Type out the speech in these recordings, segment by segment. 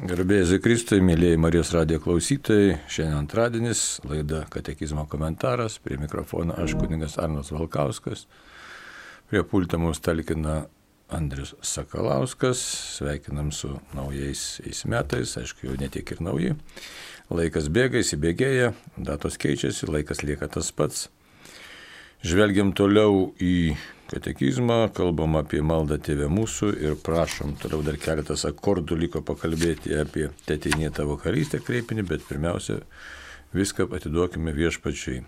Garbėjai Kristui, mėlyjei Marijos radijo klausytojai, šiandien antradienis, laida Katekizmo komentaras, prie mikrofono aš kuningas Arnas Valkauskas, prie pulto mums talkina Andrius Sakalauskas, sveikinam su naujais metais, aišku, jau netiek ir nauji. Laikas bėga, įsibėgėja, datos keičiasi, laikas lieka tas pats. Žvelgiam toliau į katekizmą, kalbam apie maldą tėvę mūsų ir prašom, toliau dar keletas akordų liko pakalbėti apie tėtinį tavo karystę kreipinį, bet pirmiausia, viską atiduokime viešpačiai.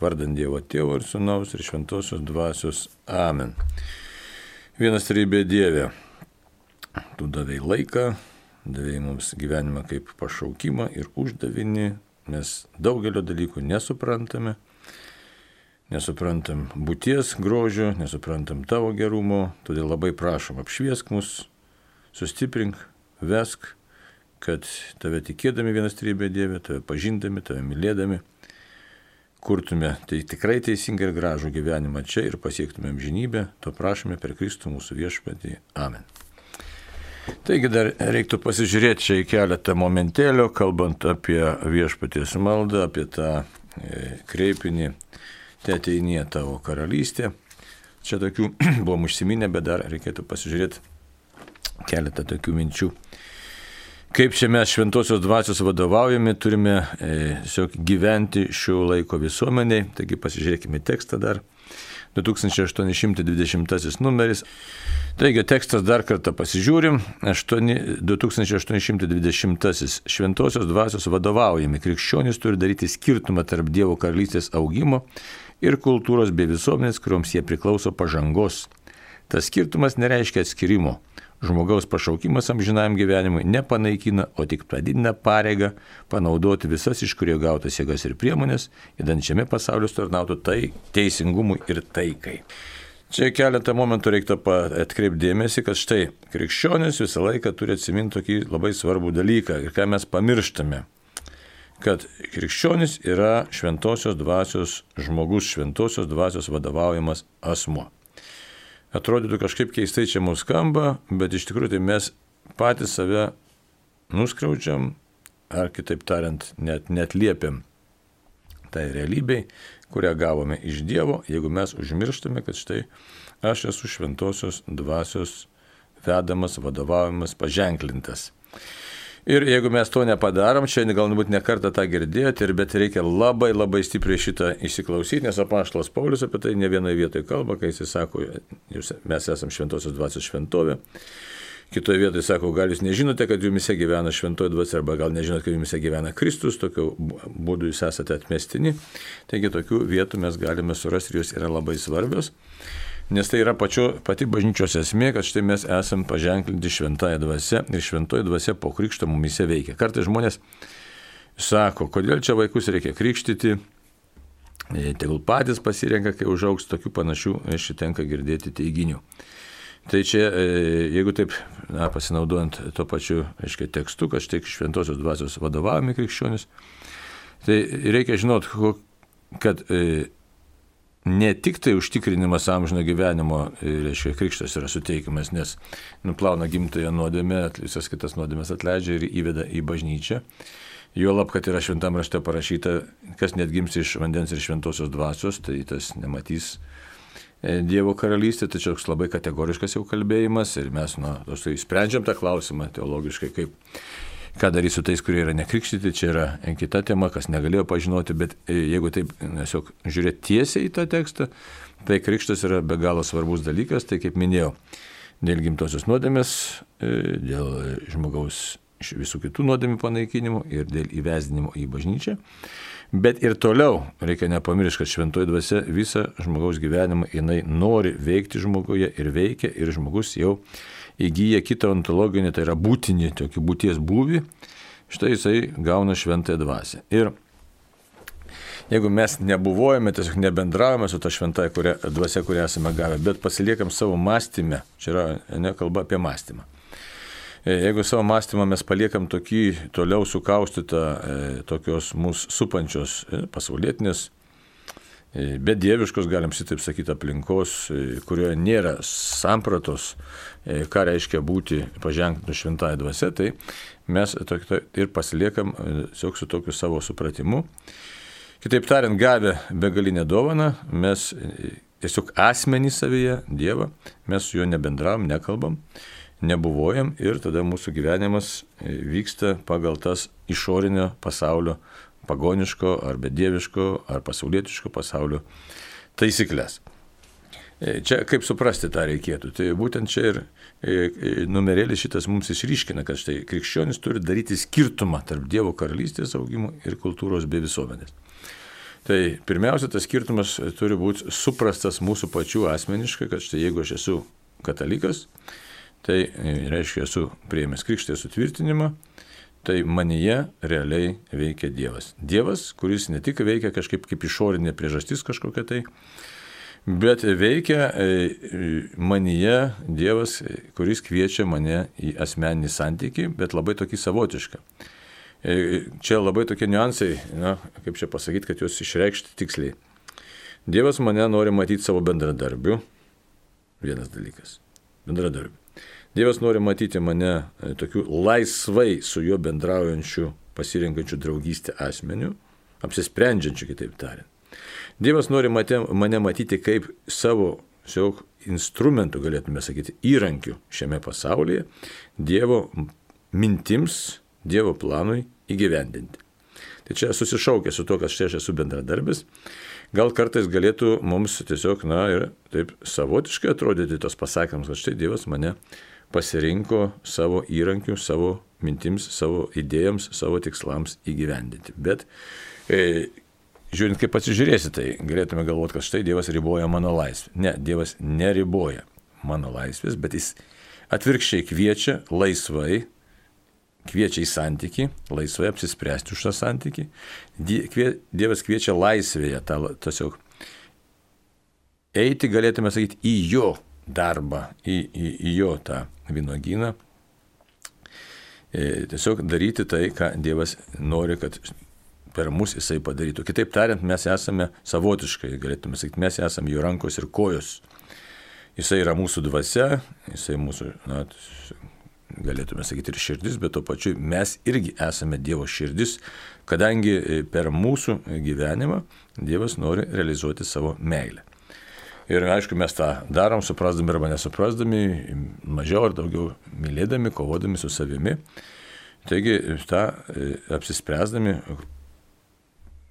Vardant Dievo Tėvo ir Sūnaus ir Šventosios Dvasios. Amen. Vienas rybė Dieve, tu davai laiką, davai mums gyvenimą kaip pašaukimą ir uždavinį, mes daugelio dalykų nesuprantame nesuprantam būties grožio, nesuprantam tavo gerumo, todėl labai prašom apšviesk mus, sustiprink, vesk, kad tave tikėdami vienas trybė Dieve, tave pažindami, tave mylėdami, kurtume tai tikrai teisingą ir gražų gyvenimą čia ir pasiektumėm žinybę, to prašome per Kristų mūsų viešpatį. Amen. Taigi dar reiktų pasižiūrėti čia į keletą momentėlių, kalbant apie viešpaties maldą, apie tą e, kreipinį te ateinė tavo karalystė. Čia tokių buvom užsiminę, bet dar reikėtų pasižiūrėti keletą tokių minčių. Kaip čia mes šventosios dvasios vadovaujami, turime e, gyventi šio laiko visuomeniai. Taigi pasižiūrėkime tekstą dar. 2820 numeris. Taigi tekstas dar kartą pasižiūrim. 8, 2820 Šventosios dvasios vadovaujami krikščionys turi daryti skirtumą tarp Dievo karalystės augimo ir kultūros bei visuomenės, kuriuoms jie priklauso pažangos. Tas skirtumas nereiškia atskirimo. Žmogaus pašaukimas amžinajam gyvenimui nepanaikina, o tik pradidina pareigą panaudoti visas iš kurio gautas jėgas ir priemonės, įdant šiame pasauliu tarnautų tai teisingumui ir taikai. Čia keletą momentų reiktų atkreipdėmėsi, kad štai krikščionis visą laiką turi atsiminti tokį labai svarbų dalyką ir ką mes pamirštame kad krikščionis yra šventosios dvasios žmogus, šventosios dvasios vadovaujamas asmo. Atrodytų kažkaip keistai čia mūsų skamba, bet iš tikrųjų tai mes patys save nuskriaudžiam, ar kitaip tariant, net, net liepiam tai realybei, kurią gavome iš Dievo, jeigu mes užmirštame, kad štai aš esu šventosios dvasios vedamas, vadovaujamas, paženklintas. Ir jeigu mes to nepadarom, šiandien galbūt ne kartą tą girdėjote, bet reikia labai labai stipriai šitą įsiklausyti, nes apaštalas Paulius apie tai ne vienoje vietoje kalba, kai jis sako, jūs, mes esame šventosios dvasios šventovė. Kitoje vietoje sako, gal jūs nežinote, kad jumise gyvena šventoji dvasia, arba gal nežinote, kad jumise gyvena Kristus, tokiu būdu jūs esate atmestini. Taigi tokių vietų mes galime surasti ir jos yra labai svarbios nes tai yra pačio, pati bažnyčios esmė, kad štai mes esam paženklinti šventąją dvasę ir šventoji dvasė po krikšto mumise veikia. Kartais žmonės sako, kodėl čia vaikus reikia krikštyti, e, tegul patys pasirenka, kai užaugs tokių panašių, aš tenka girdėti teiginių. Tai čia, e, jeigu taip, na, pasinaudojant to pačiu, aiškiai, tekstu, kad štai šventosios dvasios vadovavimi krikščionis, tai reikia žinot, kad e, ne tik tai užtikrinimas amžino gyvenimo, e, reiškia, krikštas yra suteikiamas, nes nuplauna gimtąją nuodėmę, visas kitas nuodėmės atleidžia ir įveda į bažnyčią. Juolab, kad yra šventam rašte parašyta, kas net gims iš vandens ir šventosios dvasios, tai tas nematys e, Dievo karalystė, čia toks labai kategoriškas jau kalbėjimas ir mes, na, tai sprendžiam tą klausimą teologiškai, kaip Ką darys su tais, kurie yra nekrikštyti, čia yra kita tema, kas negalėjo pažinoti, bet e, jeigu taip tiesiog žiūrėti tiesiai į tą tekstą, tai krikštas yra be galo svarbus dalykas, tai kaip minėjau, dėl gimtosios nuodėmės, e, dėl žmogaus visų kitų nuodėmių panaikinimo ir dėl įvesdinimo į bažnyčią. Bet ir toliau reikia nepamiršti, kad šventoji dvasia visą žmogaus gyvenimą jinai nori veikti žmoguje ir veikia ir žmogus jau įgyja kitą ontologinį, tai yra būtinį, tokį būties būvį, štai jisai gauna šventąją dvasę. Ir jeigu mes nebuvojame, tiesiog nebendravome su ta šventąją kuria, dvasia, kurią esame gavę, bet pasiliekam savo mąstymę, čia yra nekalba apie mąstymą. E, jeigu savo mąstymą mes paliekam tokį toliau sukaustytą, e, tokios mūsų supančios e, pasaulietinės bedieviškos, galim šitaip sakyti, aplinkos, e, kurioje nėra sampratos, e, ką reiškia būti paženklintų šventąją dvasę, tai mes ir pasiliekam tiesiog su tokiu savo supratimu. Kitaip tariant, gavę begalinę dovaną, mes tiesiog asmenį savyje, Dievą, mes su juo nebendravom, nekalbam, nebuvojam ir tada mūsų gyvenimas vyksta pagal tas išorinio pasaulio, pagoniško ar bedieviško ar pasaulietiško pasaulio taisyklės. E, čia kaip suprasti tą reikėtų. Tai būtent čia ir e, e, numerėlis šitas mums išryškina, kad štai krikščionis turi daryti skirtumą tarp Dievo karalystės augimo ir kultūros bei visuomenės. Tai pirmiausia, tas skirtumas turi būti suprastas mūsų pačių asmeniškai, kad štai jeigu aš esu katalikas, tai reiškia esu prieimęs krikštės sutvirtinimą, tai manyje realiai veikia Dievas. Dievas, kuris ne tik veikia kažkaip kaip išorinė priežastis kažkokia tai, Bet veikia e, manyje Dievas, kuris kviečia mane į asmeninį santykį, bet labai tokį savotišką. E, čia labai tokie niuansai, na, kaip čia pasakyti, kad juos išreikšti tiksliai. Dievas mane nori matyti savo bendradarbiu. Vienas dalykas. Bendradarbiu. Dievas nori matyti mane e, tokiu laisvai su juo bendraujančiu, pasirinkančiu draugystę asmeniu, apsisprendžiančiu, kitaip tariant. Dievas nori mate, mane matyti kaip savo siog instrumentų, galėtume sakyti, įrankių šiame pasaulyje, Dievo mintims, Dievo planui įgyvendinti. Tai čia susišaukia su to, kad štai aš esu bendradarbis, gal kartais galėtų mums tiesiog, na ir taip savotiškai atrodyti tos pasakymus, kad štai Dievas mane pasirinko savo įrankių, savo mintims, savo idėjams, savo tikslams įgyvendinti. Bet e, žiūrint, kaip pasižiūrėsi, tai galėtume galvoti, kad štai Dievas riboja mano laisvę. Ne, Dievas neriboja mano laisvės, bet jis atvirkščiai kviečia laisvai, kviečia į santyki, laisvai apsispręsti už tą santyki. Dievas kviečia laisvėje, tą, tiesiog eiti, galėtume sakyti, į jo darbą, į, į, į jo tą vynogyną. E, tiesiog daryti tai, ką Dievas nori, kad per mus jisai padarytų. Kitaip tariant, mes esame savotiškai, galėtume sakyti, mes esame jo rankos ir kojos. Jisai yra mūsų dvasia, jisai mūsų, na, galėtume sakyti, ir širdis, bet tuo pačiu mes irgi esame Dievo širdis, kadangi per mūsų gyvenimą Dievas nori realizuoti savo meilę. Ir aišku, mes tą darom, suprasdami arba nesuprasdami, mažiau ar daugiau mylėdami, kovodami su savimi. Taigi, tą e, apsispręsdami,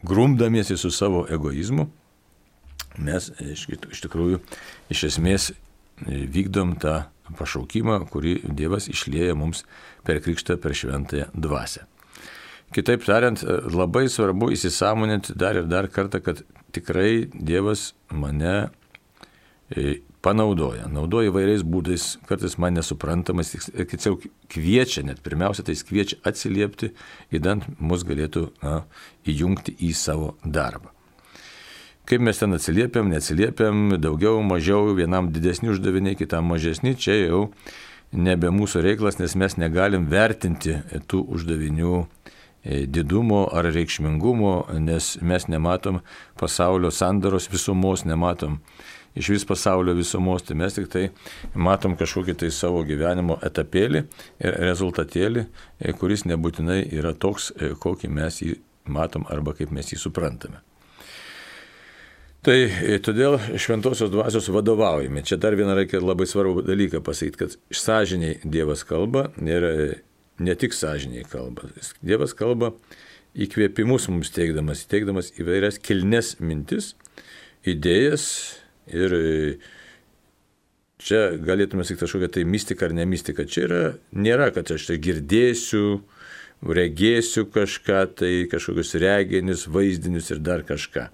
grumdamiesi su savo egoizmu, mes iš tikrųjų iš esmės e, vykdom tą pašaukimą, kurį Dievas išlėja mums per krikštą, per šventąją dvasę. Kitaip tariant, e, labai svarbu įsisamoninti dar ir dar kartą, kad tikrai Dievas mane e, panaudoja, naudoja įvairiais būdais, kartais man nesuprantamas, tiksliau kviečia, net pirmiausia, tai jis kviečia atsiliepti, įdant mus galėtų na, įjungti į savo darbą. Kaip mes ten atsiliepiam, neatsiliepiam, daugiau, mažiau, vienam didesni uždaviniai, kitam mažesni, čia jau nebe mūsų reiklas, nes mes negalim vertinti tų uždavinių e, didumo ar reikšmingumo, nes mes nematom pasaulio sandaros visumos, nematom iš vis pasaulio visumos, tai mes tik tai matom kažkokį tai savo gyvenimo etapėlį ir rezultatėlį, e, kuris nebūtinai yra toks, e, kokį mes jį matom arba kaip mes jį suprantame. Tai e, todėl šventosios dvasios vadovaujame. Čia dar vieną reikia labai svarbų dalyką pasakyti, kad sąžiniai Dievas kalba ir ne tik sąžiniai kalba. Dievas kalba įkvėpimus mums teikdamas, teikdamas įvairias kilnes mintis, idėjas, Ir e, čia galėtume sakyti kažkokia tai mistika ar ne mistika. Čia yra, nėra, kad aš tai girdėsiu, regėsiu kažką, tai kažkokius reginius, vaizdinius ir dar kažką.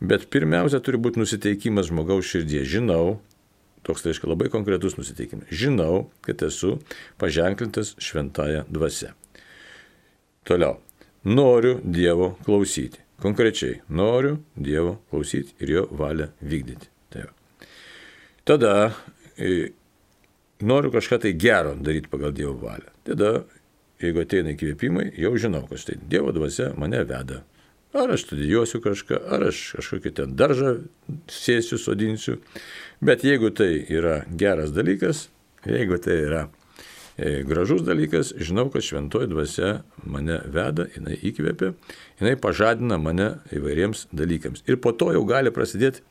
Bet pirmiausia turi būti nusiteikimas žmogaus širdie. Žinau, toks tai reiškia labai konkretus nusiteikimas. Žinau, kad esu paženklintas šventąją dvasę. Toliau. Noriu Dievo klausyti. Konkrečiai noriu Dievo klausyti ir jo valią vykdyti. Tai va. Tada e, noriu kažką tai gero daryti pagal Dievo valią. Tada, jeigu ateina įkvėpimai, jau žinau, kad štai Dievo dvasia mane veda. Ar aš studijuosiu kažką, ar aš kažkokį ten daržą sėsiu, sodinsiu. Bet jeigu tai yra geras dalykas, jeigu tai yra gražus dalykas, žinau, kad šventoji dvasia mane veda, jinai įkvėpia, jinai pažadina mane įvairiems dalykams. Ir po to jau gali prasidėti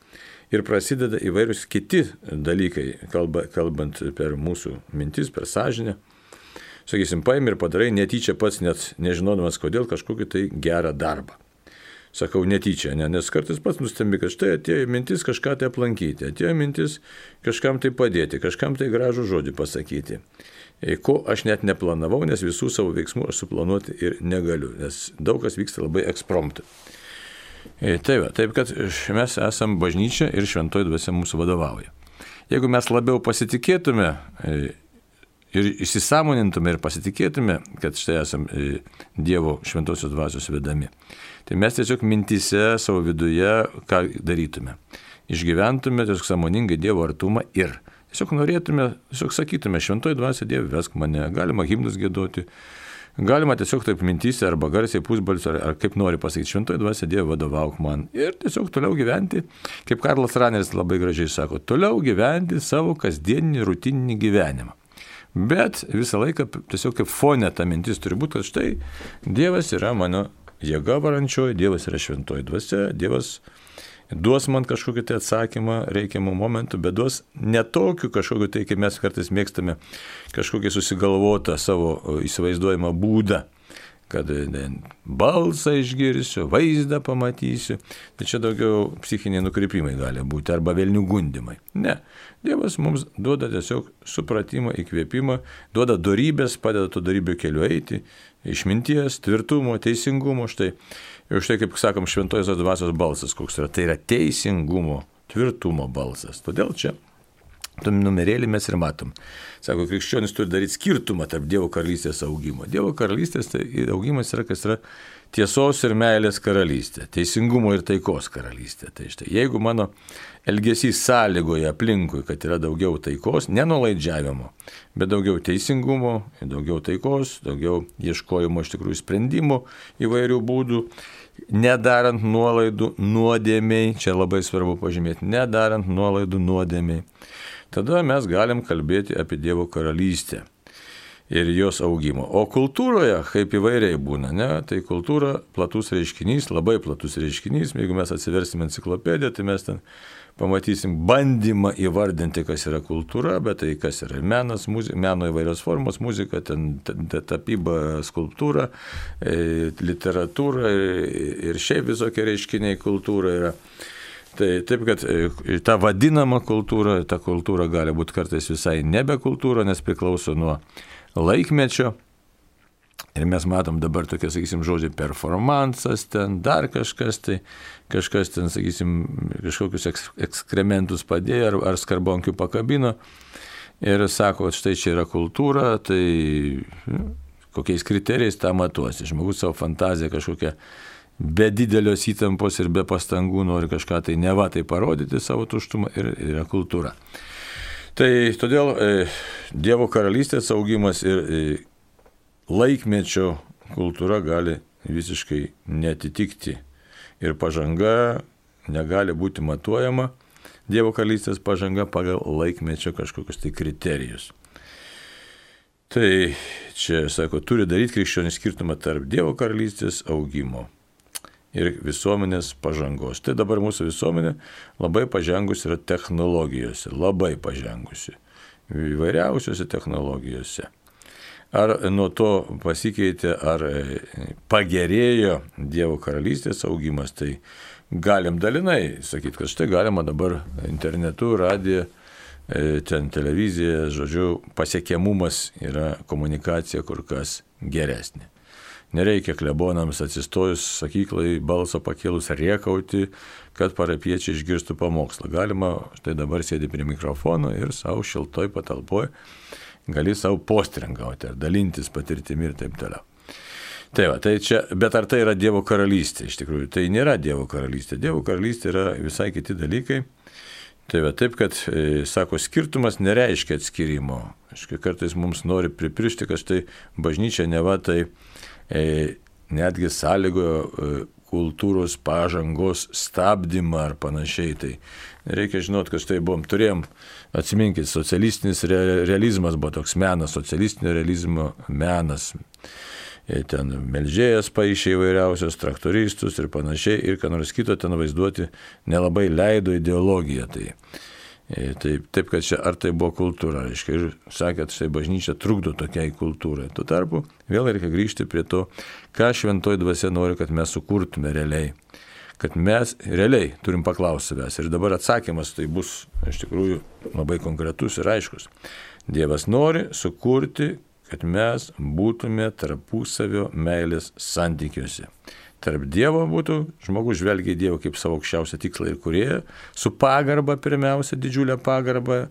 ir prasideda įvairius kiti dalykai, kalba, kalbant per mūsų mintis, per sąžinę. Sakysim, paimi ir padarai netyčia pats net nežinodamas kodėl kažkokį tai gerą darbą sakau, netyčia, ne, nes kartais pats nustembi, kad štai atėjo mintis kažką tai aplankyti, atėjo mintis kažkam tai padėti, kažkam tai gražų žodį pasakyti. E, ko aš net neplanavau, nes visų savo veiksmų aš suplanuoti ir negaliu, nes daug kas vyksta labai ekspromptu. E, tai va, taip kad mes esame bažnyčia ir šventoji dvasia mūsų vadovauja. Jeigu mes labiau pasitikėtume e, ir įsisamonintume ir pasitikėtume, kad štai esame Dievo šventosios dvasios vedami, Tai mes tiesiog mintise savo viduje ką darytume. Išgyventume tiesiog samoningai Dievo artumą ir tiesiog norėtume, tiesiog sakytume, šventoji dvasia Dieve vesk mane, galima himnus gėduoti. Galima tiesiog taip mintys arba garsiai pusbalsiu, ar, ar kaip nori pasakyti, šventoji dvasia Dieve vadovauk man. Ir tiesiog toliau gyventi, kaip Karlas Raneris labai gražiai sako, toliau gyventi savo kasdieninį rutininį gyvenimą. Bet visą laiką tiesiog kaip fone ta mintis turi būti, kad štai Dievas yra mano jėga varančioji, Dievas yra šventoji dvasia, Dievas duos man kažkokį tai atsakymą reikiamų momentų, bet duos netokių kažkokiu tai, kaip mes kartais mėgstame, kažkokį susigalvotą savo įsivaizduojamą būdą kad balsą išgirsiu, vaizdą pamatysiu. Tai čia daugiau psichiniai nukrypimai gali būti arba vėlnių gundimai. Ne. Dievas mums duoda tiesiog supratimą, įkvėpimą, duoda darybės, padeda to darybių keliu eiti, išminties, tvirtumo, teisingumo. Štai, ir štai kaip sakom, šventojosios dvasios balsas, koks yra. Tai yra teisingumo, tvirtumo balsas. Todėl čia Tom numerėlį mes ir matom. Sako, krikščionis turi daryti skirtumą tarp Dievo karalystės augimo. Dievo karalystės tai augimas yra, kas yra tiesos ir meilės karalystė, teisingumo ir taikos karalystė. Tai štai, jeigu mano elgesys sąlygoja aplinkui, kad yra daugiau taikos, nenulaidžiavimo, bet daugiau teisingumo, daugiau taikos, daugiau ieškojimo iš tikrųjų sprendimų įvairių būdų, nedarant nuolaidų nuodėmiai, čia labai svarbu pažymėti, nedarant nuolaidų nuodėmiai, tada mes galim kalbėti apie Dievo karalystę ir jos augimo. O kultūroje, kaip įvairiai būna, ne, tai kultūra platus reiškinys, labai platus reiškinys, jeigu mes atsiversime enciklopediją, tai mes ten pamatysim bandymą įvardinti, kas yra kultūra, bet tai kas yra menas, muzika, meno įvairios formos, muzika, ten, ten tapyba, skulptūra, e, literatūra ir, ir šiaip visokie reiškiniai kultūra yra. Tai taip, kad e, ta vadinama kultūra, ta kultūra gali būti kartais visai nebe kultūra, nes priklauso nuo laikmečio. Ir mes matom dabar tokie, sakysim, žodžiai performances, ten dar kažkas, tai kažkas ten, sakysim, kažkokius ekskrementus padėjo ar, ar skarbonkių pakabino. Ir sako, štai čia yra kultūra, tai nu, kokiais kriterijais tą matuosi. Žmogus savo fantaziją kažkokią be didelios įtampos ir be pastangų nori kažką tai neva tai parodyti savo tuštumą ir yra kultūra. Tai todėl e, Dievo karalystės augimas ir e, laikmečio kultūra gali visiškai netitikti ir pažanga negali būti matuojama, Dievo karalystės pažanga pagal laikmečio kažkokius tai kriterijus. Tai čia, sako, turi daryti krikščionį skirtumą tarp Dievo karalystės augimo ir visuomenės pažangos. Tai dabar mūsų visuomenė labai pažengusi yra technologijose, labai pažengusi, įvairiausiose technologijose. Ar nuo to pasikeitė, ar pagerėjo Dievo karalystės augimas, tai galim dalinai sakyti, kad štai galima dabar internetu, radiją, e, ten televizija, žodžiu, pasiekiamumas yra komunikacija kur kas geresnė. Nereikia klebonams atsistojus sakyklai balsą pakėlus riekauti, kad parapiečiai išgirstų pamokslą. Galima, štai dabar sėdi prie mikrofono ir savo šiltoj patalpoje gali savo postrengauti ar dalintis patirtimi ir taip toliau. Tai va, tai čia, bet ar tai yra Dievo karalystė iš tikrųjų? Tai nėra Dievo karalystė. Dievo karalystė yra visai kiti dalykai. Tai va, taip, kad, e, sako, skirtumas nereiškia atskirimo. Aišku, kartais mums nori priprišti, kad štai bažnyčia neva tai netgi sąlygojo e, kultūros pažangos stabdymą ar panašiai. Tai reikia žinoti, kad štai buvom, turėjom, atsiminkit, socialistinis realizmas buvo toks menas, socialistinio realizmo menas. Ir ten melžėjas paaišė įvairiausios traktoristus ir panašiai, ir ką nors kito ten vaizduoti nelabai leido ideologija. Tai E, taip, taip, kad čia ar tai buvo kultūra, reiškia, ir sakė, kad štai bažnyčia trukdo tokiai kultūrai. Tuo tarpu vėl reikia grįžti prie to, ką šventoji dvasia nori, kad mes sukurtume realiai. Kad mes realiai turim paklausti savęs. Ir dabar atsakymas tai bus iš tikrųjų labai konkretus ir aiškus. Dievas nori sukurti, kad mes būtume tarpusavio meilės santykiuose tarp Dievo būtų, žmogus žvelgia į Dievą kaip savo aukščiausią tikslą ir kurieją, su pagarba pirmiausia, didžiulė pagarba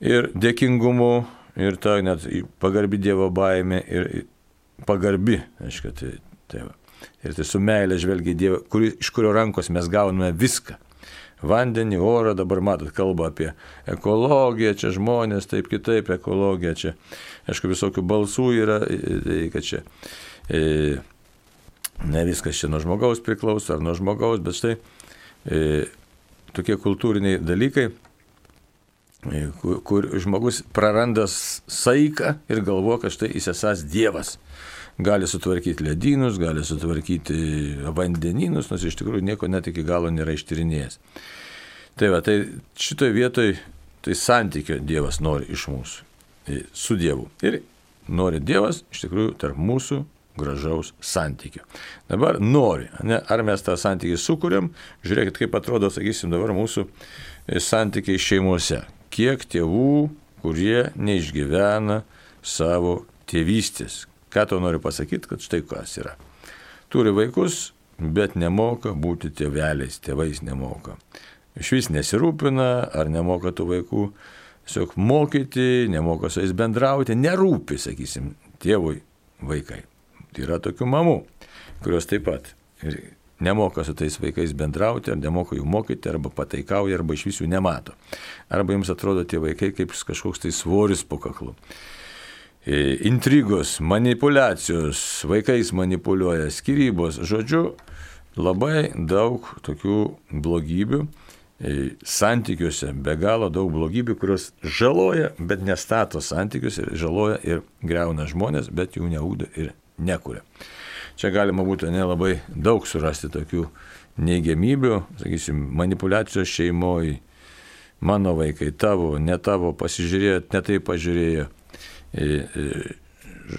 ir dėkingumu, ir ta net pagarbi Dievo baime ir pagarbi, aišku, tai, tai va. Ir tai su meilė žvelgia į Dievą, kuri, iš kurio rankos mes gauname viską. Vandenį, orą, dabar matot, kalba apie ekologiją, čia žmonės, taip kitaip, ekologija, čia, aišku, visokių balsų yra, tai, kad čia e, ne viskas čia nuo žmogaus priklauso ar nuo žmogaus, bet štai e, tokie kultūriniai dalykai, e, kur, kur žmogus praranda saiką ir galvo, kad štai jis esas Dievas. Gali sutvarkyti ledynus, gali sutvarkyti vandenynus, nors iš tikrųjų nieko net iki galo nėra ištyrinėjęs. Tai va, tai šitoje vietoje tai santykio Dievas nori iš mūsų e, su Dievu. Ir nori Dievas iš tikrųjų tarp mūsų gražaus santykio. Dabar nori, ne, ar mes tą santykį sukūrėm, žiūrėkit, kaip atrodo, sakysim, dabar mūsų e, santykiai šeimose. Kiek tėvų, kurie neišgyvena savo tėvystės. Ką to noriu pasakyti, kad štai kas yra. Turi vaikus, bet nemoka būti tėveliais, tėvais nemoka. Iš vis nesirūpina, ar nemoka tų vaikų, tiesiog mokyti, nemoka su jais bendrauti, nerūpi, sakysim, tėvui vaikai. Yra tokių mamų, kurios taip pat nemoka su tais vaikais bendrauti, ar nemoka jų mokyti, arba pataikauja, arba iš visų nemato. Arba jums atrodo tie vaikai kaip kažkoks tai svoris po kaklu. E, intrigos, manipulacijos, vaikais manipuliuoja, skirybos, žodžiu, labai daug tokių blogybių e, santykiuose, be galo daug blogybių, kurios žaloja, bet nestato santykius ir žaloja ir greuna žmonės, bet jų neūda ir nekuria. Čia galima būtų nelabai daug surasti tokių neigiamybių, sakysim, manipulacijos šeimoje, mano vaikai, tavo, ne tavo, pasižiūrėjo, ne taip pažiūrėjo. E, e,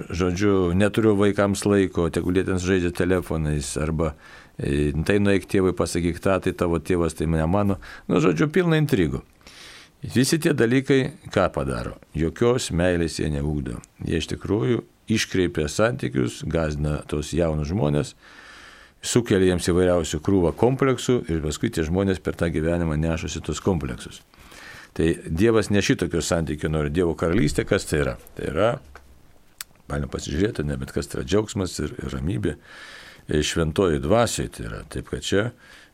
žodžiu, neturiu vaikams laiko, tegul jie ten žaidžia telefonais, arba e, tai nueik tėvui pasakyk tą, tai tavo tėvas, tai mane mano. Nu, žodžiu, pilna intrigų. Visi tie dalykai ką padaro? Jokios meilės jie neūkdo. Jie iš tikrųjų iškreipia santykius, gazina tos jaunus žmonės, sukelia jiems įvairiausių krūvą kompleksų ir paskui tie žmonės per tą gyvenimą nešasi tos kompleksus. Tai Dievas ne šitokio santykio nori, Dievo karalystė, kas tai yra? Tai yra, galim pasižiūrėti, ne bet kas tai yra džiaugsmas ir, ir ramybė šventoji dvasiai. Tai yra taip, kad čia,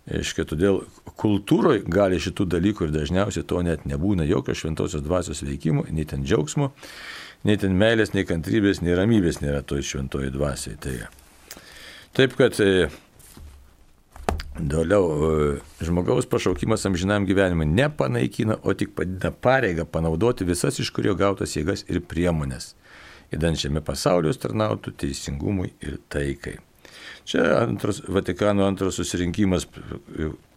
aiškiai, todėl kultūroje gali šitų dalykų ir dažniausiai to net nebūna jokio šventosios dvasios veikimo, nei ten džiaugsmo nei ten meilės, nei kantrybės, nei ramybės nėra toj šventoji dvasiai. Tai. Taip kad e, Toliau, e, žmogaus pašaukimas amžinam gyvenimui nepanaikina, o tik padina pareigą panaudoti visas iš kurio gautas jėgas ir priemonės, įdant šiame pasauliu tarnautų teisingumui ir taikai. Čia antras, Vatikano antras susirinkimas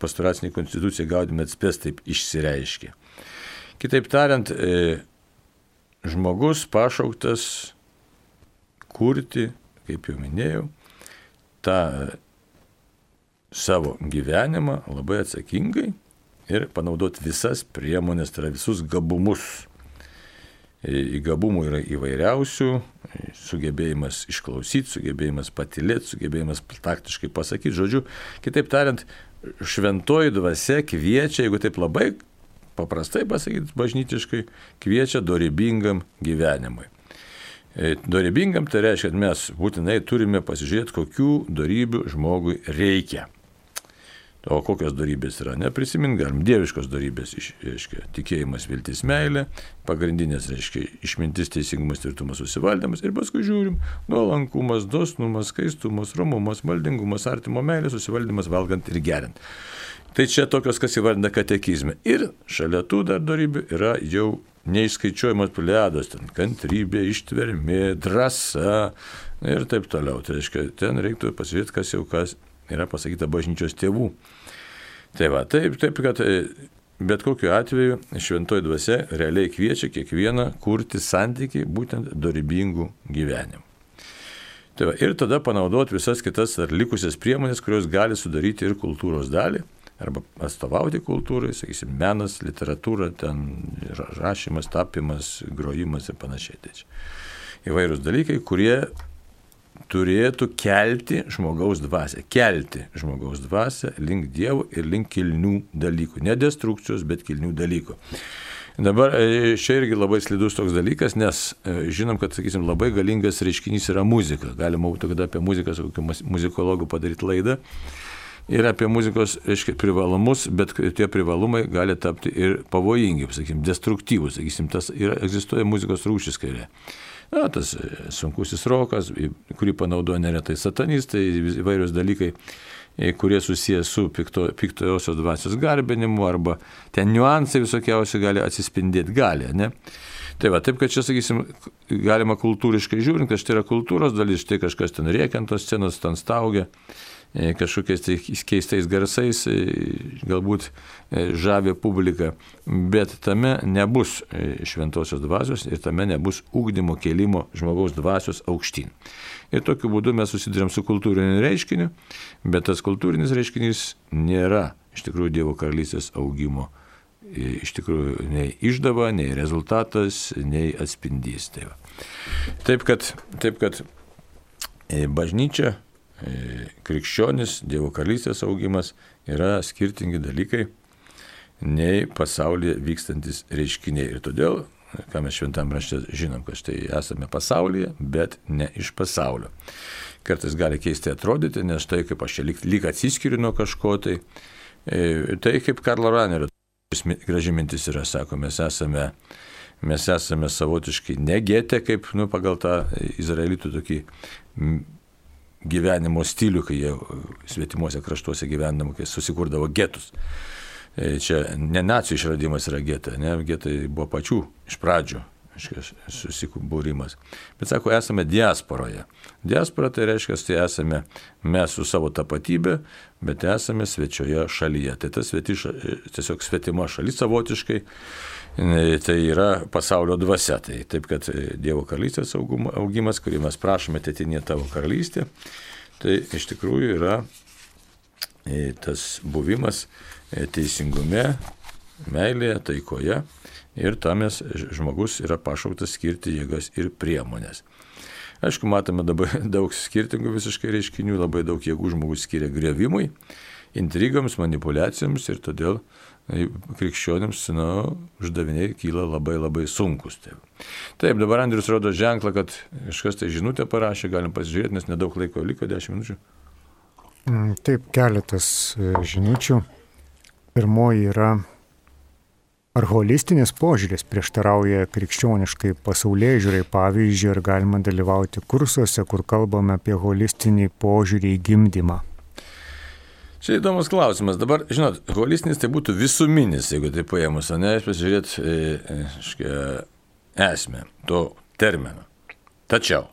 pastoracinė konstitucija gaudime atspės taip išsireiškė. Kitaip tariant, e, žmogus pašauktas kurti, kaip jau minėjau, tą savo gyvenimą labai atsakingai ir panaudoti visas priemonės, tai yra visus gabumus. Į gabumų yra įvairiausių, sugebėjimas išklausyti, sugebėjimas patilėti, sugebėjimas taktiškai pasakyti. Žodžiu, kitaip tariant, šventoji dvasia kviečia, jeigu taip labai paprastai pasakyti, bažnytiškai, kviečia dorybingam gyvenimui. E, dorybingam tai reiškia, kad mes būtinai turime pasižiūrėti, kokių darybių žmogui reikia. O kokios darybės yra? Neprisimint galim. Dieviškos darybės, reiškia, tikėjimas, viltis, meilė, pagrindinės, reiškia, išmintis, teisingumas, tvirtumas, susivaldymas ir paskui žiūrim, nuolankumas, dosnumas, skaistumas, romumas, maldingumas, artimo meilė, susivaldymas, valgant ir geriant. Tai čia tokios, kas įvardina katekizme. Ir šalia tų dar darybių yra jau neišskaičiuojamas pliadas, ten kantrybė, ištvermė, drąsa ir taip toliau. Tai reiškia, ten reiktų pasižiūrėti, kas jau kas yra pasakyta bažnyčios tėvų. Tai va, taip, taip, kad e, bet kokiu atveju šventoji dvasia realiai kviečia kiekvieną kurti santykiai būtent dorybingų gyvenimų. Tai va, ir tada panaudoti visas kitas ar likusias priemonės, kurios gali sudaryti ir kultūros dalį, arba atstovauti kultūrai, sakysim, menas, literatūra, ten rašymas, tapimas, grojimas ir panašiai. Tai čia įvairūs dalykai, kurie turėtų kelti žmogaus dvasę, kelti žmogaus dvasę link Dievo ir link kilnių dalykų. Ne destrukcijos, bet kilnių dalykų. Dabar e, čia irgi labai slidus toks dalykas, nes e, žinom, kad, sakysim, labai galingas reiškinys yra muzika. Galima būtų kada apie muziką su kokiu muzikologu padaryti laidą. Ir apie muzikos, reiškia, privalumus, bet tie privalumai gali tapti ir pavojingi, sakysim, destruktyvus. Sakysim, tas yra, egzistuoja muzikos rūšis kairė. Na, tas e, sunkusis rokas, kurį panaudoja neretai satanistai, įvairios dalykai, e, kurie susijęs su pikto, piktojosios dvasios garbinimu, arba ten niuansai visokiausi gali atsispindėti, gali, ne? Tai va, taip, kad čia, sakysim, galima kultūriškai žiūrint, kad štai yra kultūros dalis, štai kažkas ten rėkia ant tos scenos, ten staugia. E, kažkokiais tai keistais garsais, e, galbūt e, žavė publiką, bet tame nebus šventosios dvasios ir tame nebus ūkdymo kelimo žmogaus dvasios aukštyn. Ir tokiu būdu mes susidurėm su kultūriniu reiškiniu, bet tas kultūrinis reiškinys nėra iš tikrųjų Dievo karalystės augimo. Iš tikrųjų, nei išdava, nei rezultatas, nei atspindys. Tai va. taip kad, taip kad bažnyčia krikščionis, Dievo karalystės augimas yra skirtingi dalykai nei pasaulyje vykstantis reiškiniai. Ir todėl, ką mes šventam rašte žinom, kad štai esame pasaulyje, bet ne iš pasaulio. Kartais gali keistai atrodyti, nes tai kaip aš čia lyg, lyg atsiskiriu nuo kažko, tai, e, tai kaip Karlo Ranerio graži mintis yra, sako, mes esame mes esame savotiškai negėtę, kaip nu, pagal tą izraelitų tokį gyvenimo stilių, kai jie svetimuose kraštuose gyvendavo, kai susikurdavo getus. E, čia ne nacijų išradimas yra geta, ne, getai buvo pačių iš pradžių susikūrimas. Bet sako, esame diasporoje. Diaspora tai reiškia, tai esame mes su savo tapatybė, bet esame svečioje šalyje. Tai tas sveti, tiesiog svetima šalis savotiškai tai yra pasaulio dvasia. Tai taip, kad Dievo karalystės augimas, kurį mes prašome, tėtinė tavo karalystė, tai iš tikrųjų yra e, tas buvimas e, teisingume, meilėje, taikoje ir tam žmogus yra pašauktas skirti jėgas ir priemonės. Aišku, matome dabar daug skirtingų visiškai reiškinių, labai daug jėgų žmogus skiria grevimui, intrigams, manipulacijoms ir todėl krikščionims nu, uždaviniai kyla labai labai sunkus. Taip. Taip, dabar Andrius rodo ženklą, kad kažkas tai žinutę parašė, galim pasižiūrėti, nes nedaug laiko liko, 10 minučių. Mm, taip, keletas e, žinučių. Pirmoji yra, ar holistinis požiūris prieštarauja krikščioniškai pasaulyje žiūrai, pavyzdžiui, ar galima dalyvauti kursuose, kur kalbame apie holistinį požiūrį į gimdymą. Čia įdomus klausimas. Dabar, žinot, holistinis tai būtų visuminis, jeigu tai paėmus, o ne, pasižiūrėt e, e, esmę to termino. Tačiau,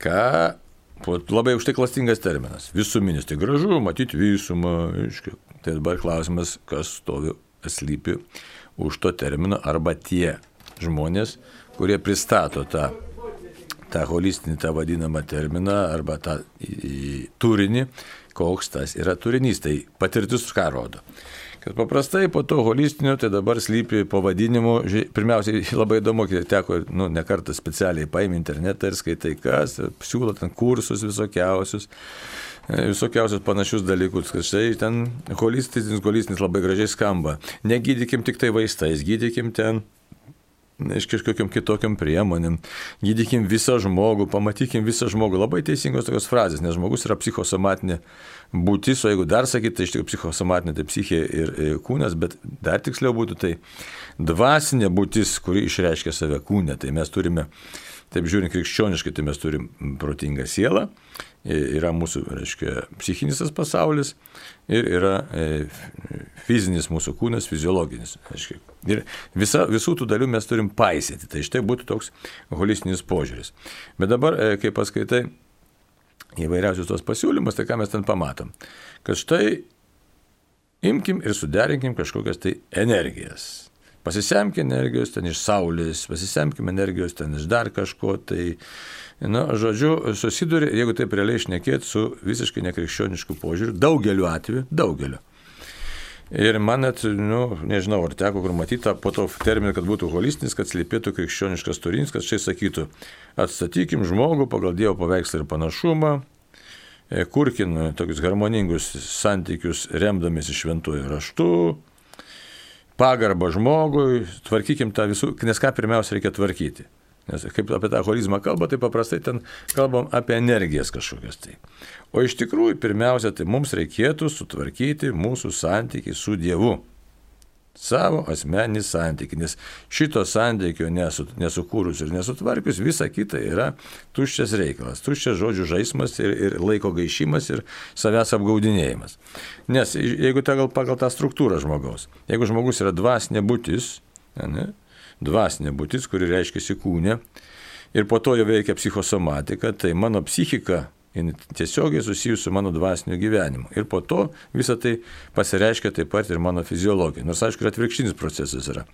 ką, labai už tai klastingas terminas, visuminis, tai gražu, matyti visumą, aiškiai. Tai dabar klausimas, kas stovi, slypi už to termino, arba tie žmonės, kurie pristato tą tą holistinį, tą vadinamą terminą arba tą į, į, turinį, koks tas yra turinys. Tai patirtis ką rodo. Kad paprastai po to holistinio, tai dabar slypi pavadinimu, pirmiausiai labai įdomu, kad teko, nu, ne kartą specialiai paimti internetą ir skaitai kas, siūlo ten kursus visokiausius, visokiausius panašius dalykus, kad štai ten holistinis, holistinis labai gražiai skamba. Negydykim tik tai vaistais, gydykim ten iš kažkokiam kitokiam priemonėm, gydykim visą žmogų, pamatykim visą žmogų. Labai teisingos tokios frazės, nes žmogus yra psichosomatinė būtis, o jeigu dar sakyti, tai iš tikrųjų psichosomatinė, tai psichė ir kūnas, bet dar tiksliau būtų tai dvasinė būtis, kuri išreiškia save kūne. Tai mes turime, taip žiūrint krikščioniškai, tai mes turim protingą sielą, yra mūsų, reiškia, psichinis tas pasaulis ir yra e, fizinis mūsų kūnas, fiziologinis. Reiškia. Ir visa, visų tų dalių mes turim paisyti. Tai štai būtų toks holistinis požiūris. Bet dabar, e, kai paskaitai įvairiausius tos pasiūlymus, tai ką mes ten pamatom? Kad štai imkim ir suderinkim kažkokias tai energijas. Pasisemkim energijos ten iš saulės, pasisemkim energijos ten iš dar kažko, tai, na, žodžiu, susiduri, jeigu taip realiai išnekėt, su visiškai nekrikščionišku požiūriu, daugeliu atveju, daugeliu. Ir man net, nu, nežinau, ar teko kur matyti po to terminą, kad būtų holistinis, kad slypėtų krikščioniškas turinys, kad štai sakytų, atstatykim žmogų pagal Dievo paveikslą ir panašumą, e, kurkin tokius harmoningus santykius remdamėsi šventuoju raštu, pagarbą žmogui, tvarkykim tą visų, nes ką pirmiausia reikia tvarkyti. Nes kaip apie tą holizmą kalba, tai paprastai ten kalbam apie energijas kažkokias tai. O iš tikrųjų, pirmiausia, tai mums reikėtų sutvarkyti mūsų santykiai su Dievu. Savo asmenį santykį, nes šito santykio nesu, nesukūrus ir nesutvarkius, visa kita yra tuščias reikalas, tuščias žodžių žaidimas ir, ir laiko gaišimas ir savęs apgaudinėjimas. Nes jeigu ta gal pagal tą struktūrą žmogaus, jeigu žmogus yra dvasinė būtis, ne, dvasinė būtis, kuri reiškia kūne, ir po to jo veikia psichosomatika, tai mano psichika tiesiogiai susijusi su mano dvasiniu gyvenimu. Ir po to visą tai pasireiškia taip pat ir mano fiziologija. Nors aišku, ir atvirkštinis procesas yra.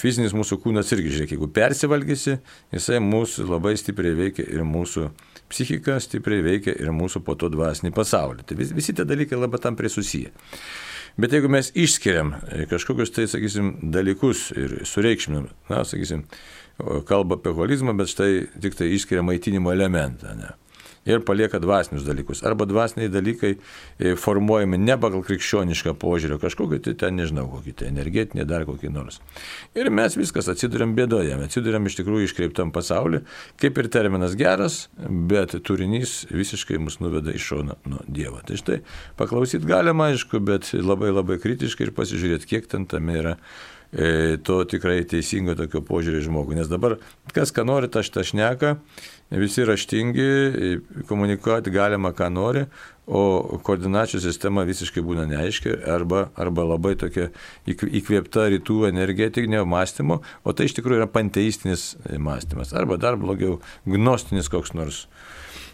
Fizinis mūsų kūnas irgi, žiūrėk, jeigu persivalgysi, jisai mūsų labai stipriai veikia ir mūsų psichika stipriai veikia ir mūsų po to dvasinį pasaulį. Tai vis, visi tie dalykai labai tam prie susiję. Bet jeigu mes išskiriam e, kažkokius tai, sakysim, dalykus ir sureikšminam, na, sakysim, kalba apie holizmą, bet štai tik tai išskiria maitinimo elementą. Ne? Ir palieka dvasinius dalykus. Arba dvasiniai dalykai e, formuojami ne pagal krikščionišką požiūrį, kažkokį tai ten, nežinau, kokį tai energetinį, dar kokį nors. Ir mes viskas atsiduriam bėdoje, atsiduriam iš tikrųjų iškreiptam pasauliu, kaip ir terminas geras, bet turinys visiškai mus nuveda į šoną nuo Dievo. Tai štai paklausyt galima, aišku, bet labai labai kritiškai ir pasižiūrėti, kiek ten tame yra to tikrai teisingo tokio požiūrį žmogų. Nes dabar kas ką nori, tas tą šneka visi raštingi, komunikuoti galima, ką nori, o koordinačių sistema visiškai būna neaiški arba, arba labai tokia įkvėpta rytų energetinio mąstymo, o tai iš tikrųjų yra panteistinis mąstymas, arba dar blogiau, gnostinis koks nors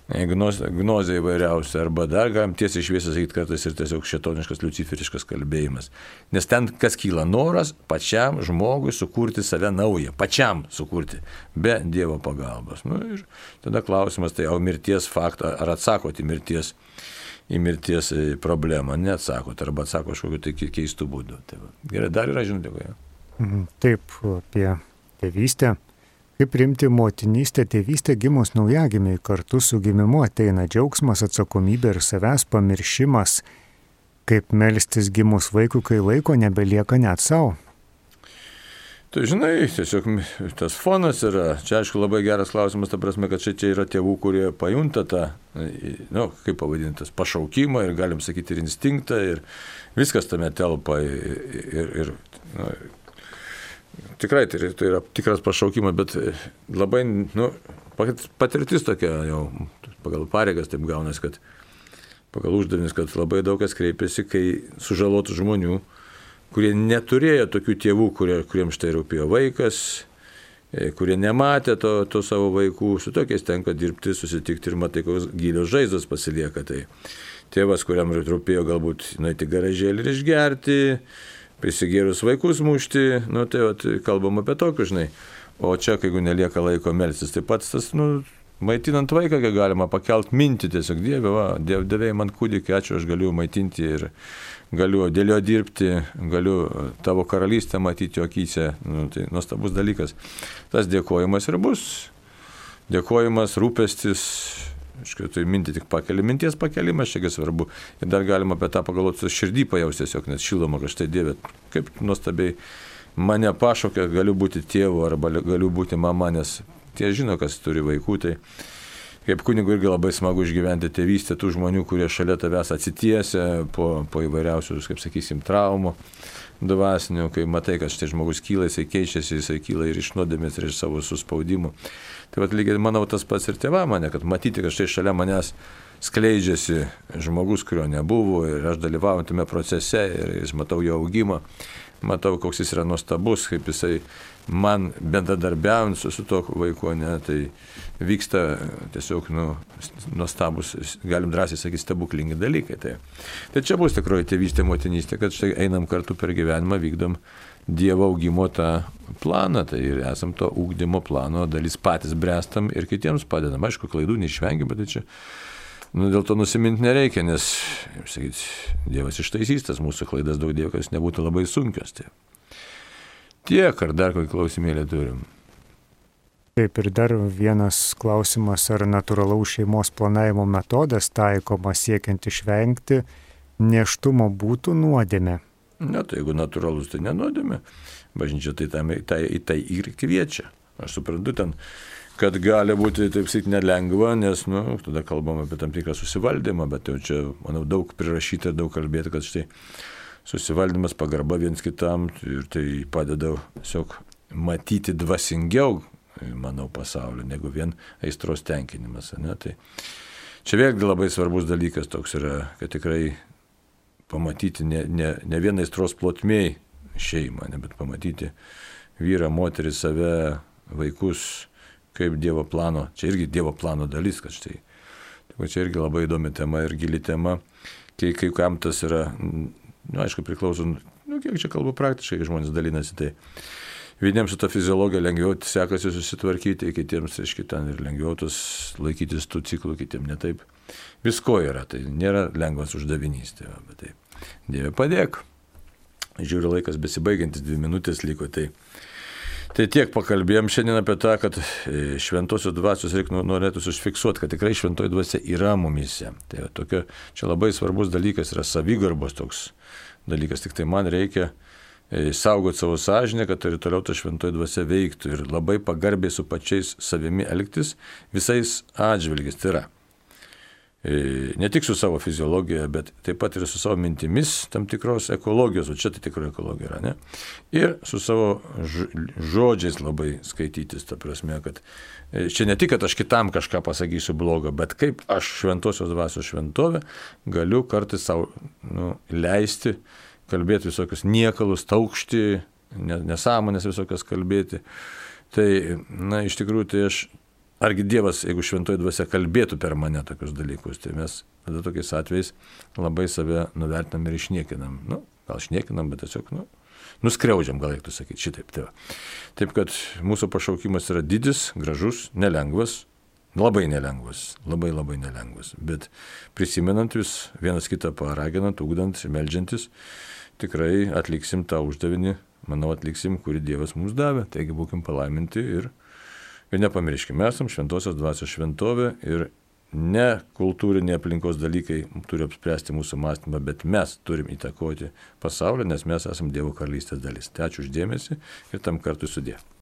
gnozė įvairiausia, arba dar galim tiesiai šviesiai sakyti kartais ir tiesiog šetoniškas, luciferiškas kalbėjimas. Nes ten kas kyla noras pačiam žmogui sukurti save naują, pačiam sukurti, be Dievo pagalbos. Nu, ir tada klausimas, tai o mirties faktą, ar atsakoti mirties, į mirties e, problemą, neatsakot, arba atsako kažkokiu tai keistų būdų. Tai va. Gerai, dar yra žinutė. Mhm, taip, apie tėvystę. Kaip rimti motinystę, tėvystę gimus naujagimiai kartu su gimimu ateina džiaugsmas, atsakomybė ir savęs pamiršimas, kaip melstis gimus vaikui, kai laiko nebelieka net savo. Tai žinai, tiesiog tas fonas yra, čia aišku labai geras klausimas, ta prasme, kad čia, čia yra tėvų, kurie pajunta tą, na, nu, kaip pavadintas, pašaukimą ir galim sakyti ir instinktą ir viskas tame telpa ir, ir, ir nu, Tikrai tai, tai yra tikras pašaukimas, bet e, labai, nu, patirtis tokia jau pagal pareigas taip gaunas, kad pagal uždavinys, kad labai daug kas kreipiasi, kai sužalotų žmonių, kurie neturėjo tokių tėvų, kurie, kuriems štai rūpėjo vaikas, e, kurie nematė to, to savo vaikų, su tokiais tenka dirbti, susitikti ir matai, kokios gilios žaizdos pasilieka. Tai tėvas, kuriam rūpėjo galbūt nueiti garažėlį ir išgerti, prisigėrus vaikus mušti, nu tai vat, kalbam apie tokius, žinai. O čia, jeigu nelieka laiko melsis, tai pats tas, nu, maitinant vaiką, kiek galima pakelt mintį tiesiog, Dieve, va, diev, dievėjai man kūdikį, ačiū, aš galiu maitinti ir galiu dėl jo dirbti, galiu tavo karalystę matyti jo akise. Nu, tai nuostabus dalykas. Tas dėkojimas ir bus. Dėkojimas, rūpestis, Aišku, tai mintį tik pakeli, minties pakelimas čia svarbu. Ir dar galima apie tą pagalvoti, širdį pajausti tiesiog, nes šiloma, kad štai Dieve, kaip nuostabiai mane pašokia, galiu būti tėvu arba galiu būti mama, nes tie žino, kas turi vaikų, tai kaip kunigu irgi labai smagu išgyventi tėvystę tų žmonių, kurie šalia tavęs atsitiesia po, po įvairiausius, kaip sakysim, traumų dvasinių, kai matai, kad štai žmogus kyla, jisai keičiasi, jisai kyla ir iš nuodėmės, ir iš savo suspaudimų. Tai vad lygiai manau tas pats ir tėva mane, kad matyti, kad štai šalia manęs skleidžiasi žmogus, kurio nebuvo ir aš dalyvauju tame procese ir jis matau jo augimą matau, koks jis yra nuostabus, kaip jisai man bendradarbiaujant su, su to vaiku, ne, tai vyksta tiesiog nu, nuostabus, galim drąsiai sakyti, stebuklingi dalykai. Tai, tai čia bus tikroji tėvystė, motinystė, kad štai einam kartu per gyvenimą, vykdom Dievo augimo tą planą, tai ir esam to ūkdymo plano dalis patys brestam ir kitiems padedam. Aišku, klaidų neišvengiam, bet tai čia Nu, dėl to nusiminti nereikia, nes, sakyt, Dievas ištaisys tas mūsų klaidas daug dievo, kad jis nebūtų labai sunkios. Tai. Tiek, ar dar kokį klausimėlį turim? Taip ir dar vienas klausimas, ar natūralaus šeimos planavimo metodas taikomas siekiant išvengti neštumo būtų nuodėme. Na, tai jeigu natūralus, tai nenuodėme. Bažnyčia tai, tam, tai, tai ir kviečia. Aš suprantu, ten kad gali būti, taip sakyti, nelengva, nes, na, nu, tada kalbam apie tam tikrą susivaldymą, bet jau čia, manau, daug prirašyta ir daug kalbėti, kad štai susivaldymas, pagarba viens kitam ir tai padeda tiesiog matyti dvasingiau, manau, pasaulio, negu vien aistros tenkinimas. Ne? Tai čia vėlgi labai svarbus dalykas toks yra, kad tikrai pamatyti ne, ne, ne vien aistros plotmėj šeimą, ne, bet pamatyti vyrą, moterį, save, vaikus, kaip Dievo plano, čia irgi Dievo plano dalis, kad štai. Tai čia irgi labai įdomi tema ir gili tema, kai, kai kam tas yra, nu, aišku, priklauso, nu, kiek čia kalbu praktiškai, žmonės dalinasi, tai vieniems su ta fiziologija lengviau sekasi susitvarkyti, kitiems, aiškiai, ten ir lengviau tos laikytis tų ciklų, kitiems netaip. Visko yra, tai nėra lengvas uždavinys, tai, va, bet tai Dieve padėk. Žiūriu, laikas besibaigiantis, dvi minutės liko, tai Tai tiek pakalbėjom šiandien apie tą, kad e, šventosios dvasios reikia nu, norėtų užfiksuoti, kad tikrai šventoji dvasia yra mumise. Tai tokio, čia labai svarbus dalykas yra savigarbos toks dalykas, tik tai man reikia e, saugoti savo sąžinę, kad ir toliau ta šventoji dvasia veiktų ir labai pagarbiai su pačiais savimi elgtis visais atžvilgiais. Tai yra ne tik su savo fiziologija, bet taip pat ir su savo mintimis tam tikros ekologijos, o čia tai tikra ekologija yra, ne? Ir su savo žodžiais labai skaitytis, ta prasme, kad e, čia ne tik, kad aš kitam kažką pasakysiu blogo, bet kaip aš šventosios dvasios šventovė galiu kartais savo nu, leisti kalbėti visokius niekalus, taukšti, nesąmonės visokias kalbėti. Tai, na, iš tikrųjų, tai aš argi Dievas, jeigu šventoji dvasia kalbėtų per mane tokius dalykus, tai mes tada tokiais atvejais labai save nuvertinam ir išniekinam. Nu, gal išniekinam, bet tiesiog, nu, nuskriaudžiam, gal reiktų sakyti šitaip. Tai va. Taip kad mūsų pašaukimas yra didis, gražus, nelengvas, labai nelengvas, labai labai nelengvas. Bet prisimenant vis, vienas kitą paraginant, ugdant, melžiantis, tikrai atliksim tą uždavinį, manau, atliksim, kurį Dievas mums davė. Taigi būkim palaiminti ir Ir nepamirškime, esam šventosios dvasios šventovė ir ne kultūriniai aplinkos dalykai turi apspręsti mūsų mąstymą, bet mes turim įtakoti pasaulį, nes mes esame Dievo karalystės dalis. Tai ačiū uždėmesi ir tam kartu sudė.